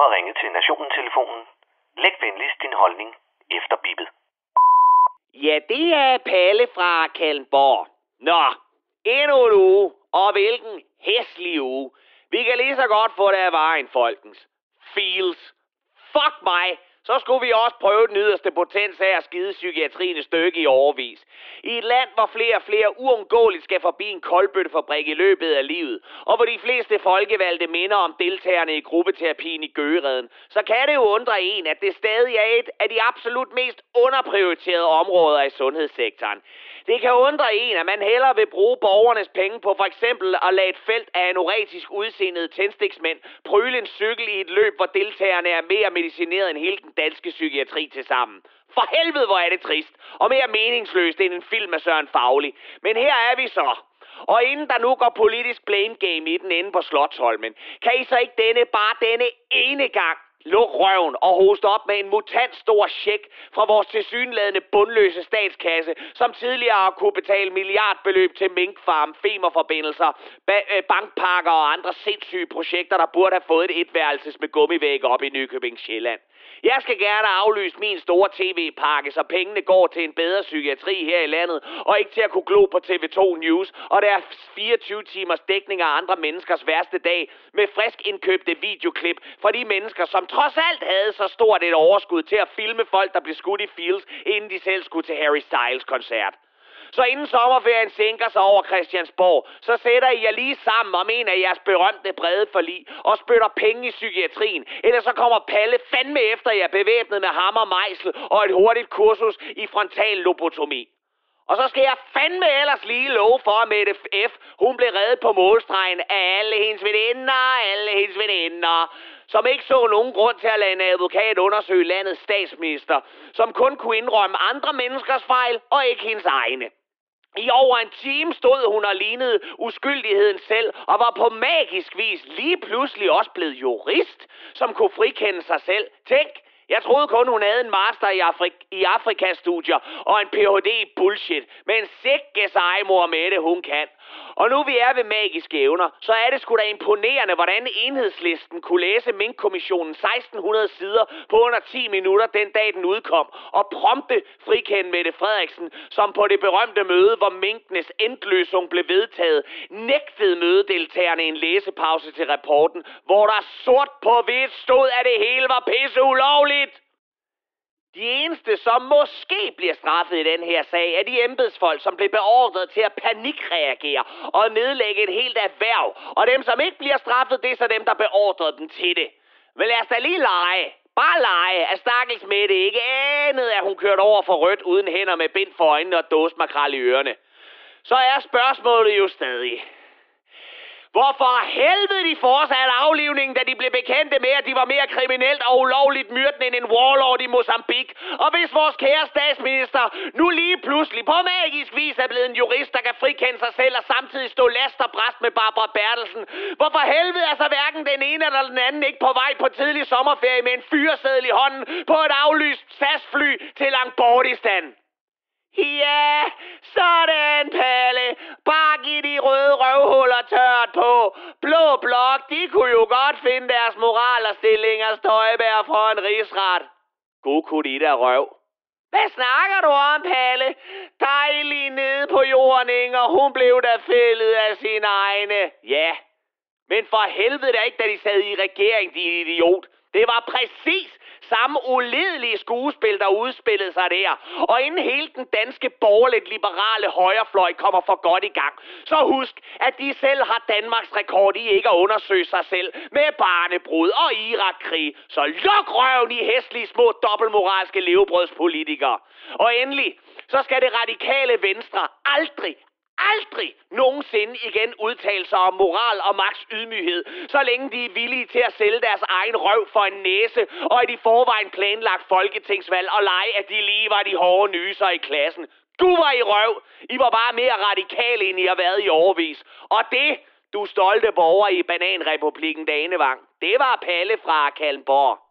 har ringet til Nationen-telefonen. Læg venligst din holdning efter bippet. Ja, det er Palle fra Kalmborg. Nå, endnu en uge, og hvilken hæslig uge. Vi kan lige så godt få det af vejen, folkens. Feels. Fuck mig, så skulle vi også prøve den yderste potens af at skide psykiatrien et stykke i overvis. I et land, hvor flere og flere uundgåeligt skal forbi en koldbøttefabrik i løbet af livet, og hvor de fleste folkevalgte minder om deltagerne i gruppeterapien i Gøgereden, så kan det jo undre en, at det stadig er et af de absolut mest underprioriterede områder i sundhedssektoren. Det kan undre en, at man hellere vil bruge borgernes penge på for eksempel at lade et felt af anoretisk udseendede tændstiksmænd prøle en cykel i et løb, hvor deltagerne er mere medicineret end hele den danske psykiatri til sammen. For helvede, hvor er det trist, og mere meningsløst end en film af Søren Fagli. Men her er vi så. Og inden der nu går politisk blame game i den inde på Slottholmen, kan I så ikke denne, bare denne ene gang Luk røven og host op med en mutant stor check fra vores tilsyneladende bundløse statskasse, som tidligere har kunne betale milliardbeløb til minkfarm, femerforbindelser, ba- øh, bankpakker og andre sindssyge projekter, der burde have fået et etværelses med gummivæg op i Nykøbing Sjælland. Jeg skal gerne aflyse min store tv-pakke, så pengene går til en bedre psykiatri her i landet, og ikke til at kunne glo på TV2 News, og der er 24 timers dækning af andre menneskers værste dag, med frisk indkøbte videoklip fra de mennesker, som trods alt havde så stort et overskud til at filme folk, der blev skudt i fields, inden de selv skulle til Harry Styles koncert. Så inden sommerferien sænker sig over Christiansborg, så sætter I jer lige sammen om en af jeres berømte brede forlig og spytter penge i psykiatrien. Ellers så kommer Palle fandme efter jer bevæbnet med hammer, mejsel og et hurtigt kursus i frontal lobotomi. Og så skal jeg fandme ellers lige love for, at Mette F. hun blev reddet på målstregen af alle hendes veninder, alle hendes veninder, som ikke så nogen grund til at lade en advokat undersøge landets statsminister, som kun kunne indrømme andre menneskers fejl og ikke hendes egne. I over en time stod hun og lignede uskyldigheden selv, og var på magisk vis lige pludselig også blevet jurist, som kunne frikende sig selv. Tænk, jeg troede kun, hun havde en master i, Afrik- i Afrikastudier og en Ph.D. i bullshit. Men sikke sig, mor Mette, hun kan. Og nu vi er ved magiske evner, så er det sgu da imponerende, hvordan enhedslisten kunne læse Mink-kommissionen 1600 sider på under 10 minutter den dag, den udkom, og prompte frikende Mette Frederiksen, som på det berømte møde, hvor minkenes endløsung blev vedtaget, nægtede mødedeltagerne en læsepause til rapporten, hvor der sort på hvidt stod, at det hele var pisse ulovligt. De eneste, som måske bliver straffet i den her sag, er de embedsfolk, som blev beordret til at panikreagere og nedlægge et helt erhverv. Og dem, som ikke bliver straffet, det er så dem, der beordrede dem til det. Men lad os da lige lege. Bare lege, at stakkels Mette ikke anede, at hun kørte over for rødt uden hænder med bind for øjnene og dåsmakrel i ørerne. Så er spørgsmålet jo stadig. Hvorfor helvede de fortsatte aflivningen, da de blev bekendte med, at de var mere kriminelt og ulovligt myrden end en warlord i Mozambique? Og hvis vores kære statsminister nu lige pludselig på magisk vis er blevet en jurist, der kan frikende sig selv og samtidig stå last og bræst med Barbara Bertelsen, hvorfor helvede er så hverken den ene eller den anden ikke på vej på tidlig sommerferie med en fyreseddel i hånden på et aflyst SAS-fly til Langbordistan? Ja, så er det på. Blå blok, de kunne jo godt finde deres moral og stillinger støjbær for en rigsret. God kunne de der røv. Hvad snakker du om, Palle? Dejlig nede på jorden, Inger. Hun blev da fældet af sine egne. Ja, men for helvede da ikke, da de sad i regering, din idiot. Det var præcis samme uledelige skuespil, der udspillede sig der. Og inden hele den danske borgerligt liberale højrefløj kommer for godt i gang, så husk, at de selv har Danmarks rekord i ikke at undersøge sig selv med barnebrud og Irakkrig. Så luk røven i hæslige små dobbeltmoralske levebrødspolitikere. Og endelig, så skal det radikale venstre aldrig, aldrig nogensinde igen udtale sig om moral og Max ydmyghed, så længe de er villige til at sælge deres egen røv for en næse, og et i forvejen planlagt folketingsvalg og lege, at de lige var de hårde nyser i klassen. Du var i røv. I var bare mere radikale, end I har været i overvis. Og det, du stolte borger i Bananrepublikken Danevang, det var Palle fra Kalmborg.